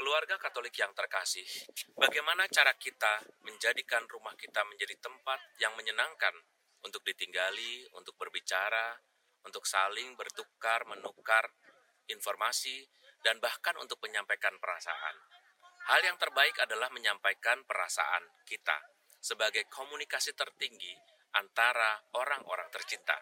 Keluarga Katolik yang terkasih, bagaimana cara kita menjadikan rumah kita menjadi tempat yang menyenangkan untuk ditinggali, untuk berbicara, untuk saling bertukar, menukar informasi, dan bahkan untuk menyampaikan perasaan. Hal yang terbaik adalah menyampaikan perasaan kita sebagai komunikasi tertinggi antara orang-orang tercinta.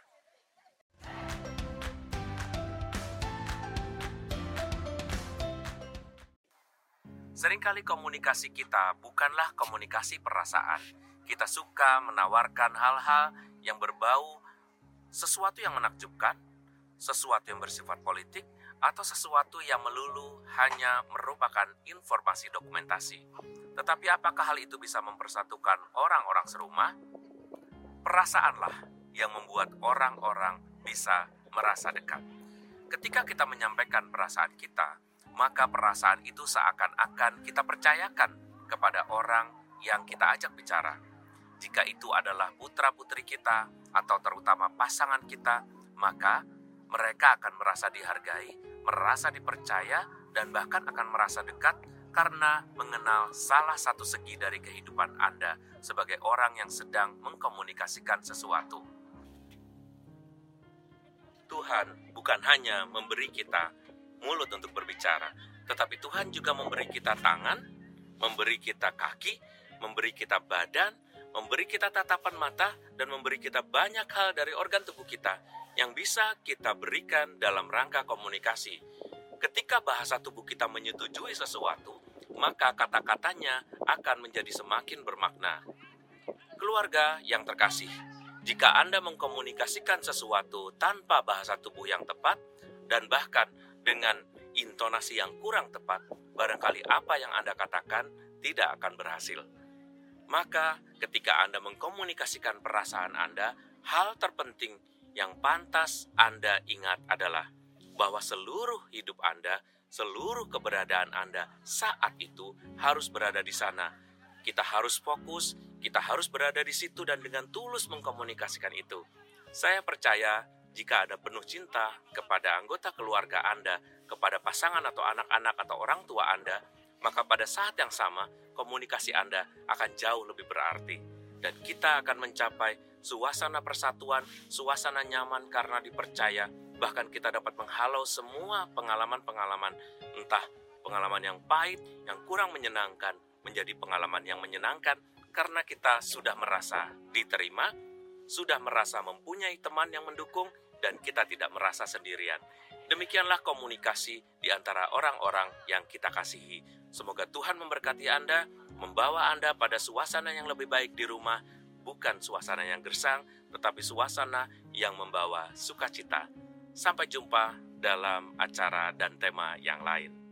Seringkali komunikasi kita bukanlah komunikasi perasaan. Kita suka menawarkan hal-hal yang berbau sesuatu yang menakjubkan, sesuatu yang bersifat politik, atau sesuatu yang melulu hanya merupakan informasi dokumentasi. Tetapi apakah hal itu bisa mempersatukan orang-orang serumah? Perasaanlah yang membuat orang-orang bisa merasa dekat. Ketika kita menyampaikan perasaan kita, maka perasaan itu seakan-akan kita percayakan kepada orang yang kita ajak bicara. Jika itu adalah putra-putri kita atau terutama pasangan kita, maka mereka akan merasa dihargai, merasa dipercaya, dan bahkan akan merasa dekat karena mengenal salah satu segi dari kehidupan Anda sebagai orang yang sedang mengkomunikasikan sesuatu. Tuhan bukan hanya memberi kita mulut untuk berbicara, tetapi Tuhan juga memberi kita tangan, memberi kita kaki, memberi kita badan, memberi kita tatapan mata, dan memberi kita banyak hal dari organ tubuh kita yang bisa kita berikan dalam rangka komunikasi. Ketika bahasa tubuh kita menyetujui sesuatu, maka kata-katanya akan menjadi semakin bermakna. Keluarga yang terkasih, jika Anda mengkomunikasikan sesuatu tanpa bahasa tubuh yang tepat, dan bahkan dengan intonasi yang kurang tepat, barangkali apa yang Anda katakan tidak akan berhasil. Maka, ketika Anda mengkomunikasikan perasaan Anda, hal terpenting yang pantas Anda ingat adalah bahwa seluruh hidup Anda, seluruh keberadaan Anda saat itu harus berada di sana. Kita harus fokus, kita harus berada di situ dan dengan tulus mengkomunikasikan itu. Saya percaya jika ada penuh cinta kepada anggota keluarga Anda, kepada pasangan atau anak-anak atau orang tua Anda, maka pada saat yang sama komunikasi Anda akan jauh lebih berarti. Dan kita akan mencapai suasana persatuan, suasana nyaman karena dipercaya, bahkan kita dapat menghalau semua pengalaman-pengalaman, entah pengalaman yang pahit, yang kurang menyenangkan, menjadi pengalaman yang menyenangkan karena kita sudah merasa diterima, sudah merasa mempunyai teman yang mendukung, dan kita tidak merasa sendirian. Demikianlah komunikasi di antara orang-orang yang kita kasihi. Semoga Tuhan memberkati Anda, membawa Anda pada suasana yang lebih baik di rumah, bukan suasana yang gersang, tetapi suasana yang membawa sukacita. Sampai jumpa dalam acara dan tema yang lain.